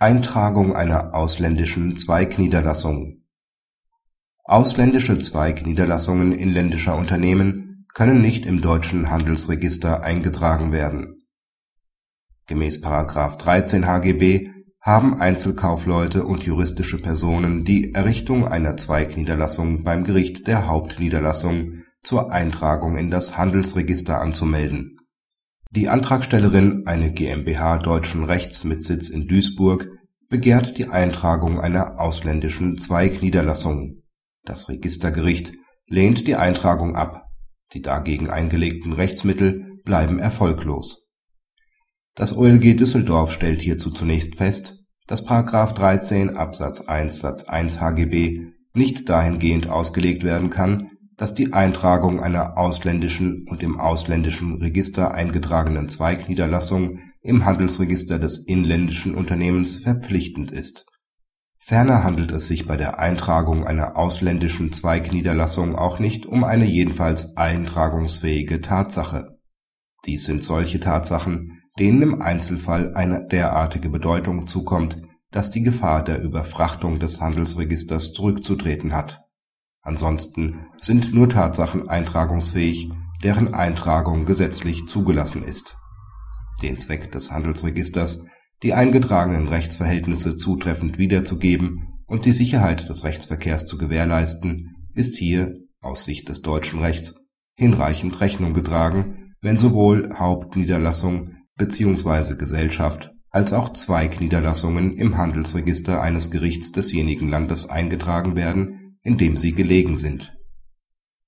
Eintragung einer ausländischen Zweigniederlassung Ausländische Zweigniederlassungen inländischer Unternehmen können nicht im deutschen Handelsregister eingetragen werden. Gemäß § 13 HGB haben Einzelkaufleute und juristische Personen die Errichtung einer Zweigniederlassung beim Gericht der Hauptniederlassung zur Eintragung in das Handelsregister anzumelden. Die Antragstellerin, eine GmbH deutschen Rechts mit Sitz in Duisburg, begehrt die Eintragung einer ausländischen Zweigniederlassung. Das Registergericht lehnt die Eintragung ab, die dagegen eingelegten Rechtsmittel bleiben erfolglos. Das OLG Düsseldorf stellt hierzu zunächst fest dass § 13 Absatz 1 Satz 1 HGB nicht dahingehend ausgelegt werden kann, dass die Eintragung einer ausländischen und im ausländischen Register eingetragenen Zweigniederlassung im Handelsregister des inländischen Unternehmens verpflichtend ist. Ferner handelt es sich bei der Eintragung einer ausländischen Zweigniederlassung auch nicht um eine jedenfalls eintragungsfähige Tatsache. Dies sind solche Tatsachen denen im Einzelfall eine derartige Bedeutung zukommt, dass die Gefahr der Überfrachtung des Handelsregisters zurückzutreten hat. Ansonsten sind nur Tatsachen eintragungsfähig, deren Eintragung gesetzlich zugelassen ist. Den Zweck des Handelsregisters, die eingetragenen Rechtsverhältnisse zutreffend wiederzugeben und die Sicherheit des Rechtsverkehrs zu gewährleisten, ist hier, aus Sicht des deutschen Rechts, hinreichend Rechnung getragen, wenn sowohl Hauptniederlassung bzw. Gesellschaft als auch Zweigniederlassungen im Handelsregister eines Gerichts desjenigen Landes eingetragen werden, in dem sie gelegen sind.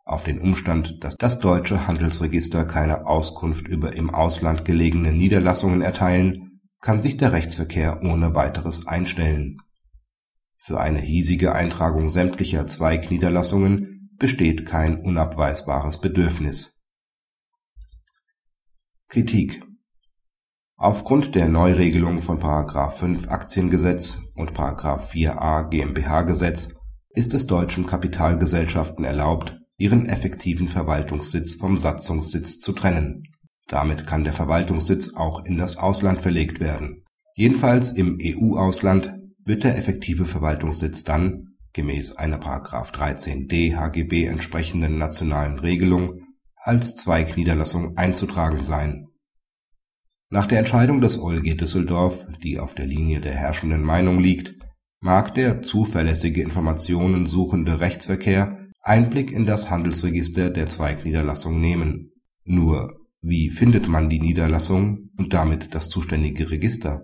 Auf den Umstand, dass das deutsche Handelsregister keine Auskunft über im Ausland gelegene Niederlassungen erteilen, kann sich der Rechtsverkehr ohne weiteres einstellen. Für eine hiesige Eintragung sämtlicher Zweigniederlassungen besteht kein unabweisbares Bedürfnis. Kritik Aufgrund der Neuregelung von § 5 Aktiengesetz und § 4a GmbH-Gesetz ist es deutschen Kapitalgesellschaften erlaubt, ihren effektiven Verwaltungssitz vom Satzungssitz zu trennen. Damit kann der Verwaltungssitz auch in das Ausland verlegt werden. Jedenfalls im EU-Ausland wird der effektive Verwaltungssitz dann gemäß einer § 13d HGB entsprechenden nationalen Regelung als Zweigniederlassung einzutragen sein nach der Entscheidung des OLG Düsseldorf, die auf der Linie der herrschenden Meinung liegt, mag der zuverlässige Informationen suchende Rechtsverkehr Einblick in das Handelsregister der Zweigniederlassung nehmen. Nur wie findet man die Niederlassung und damit das zuständige Register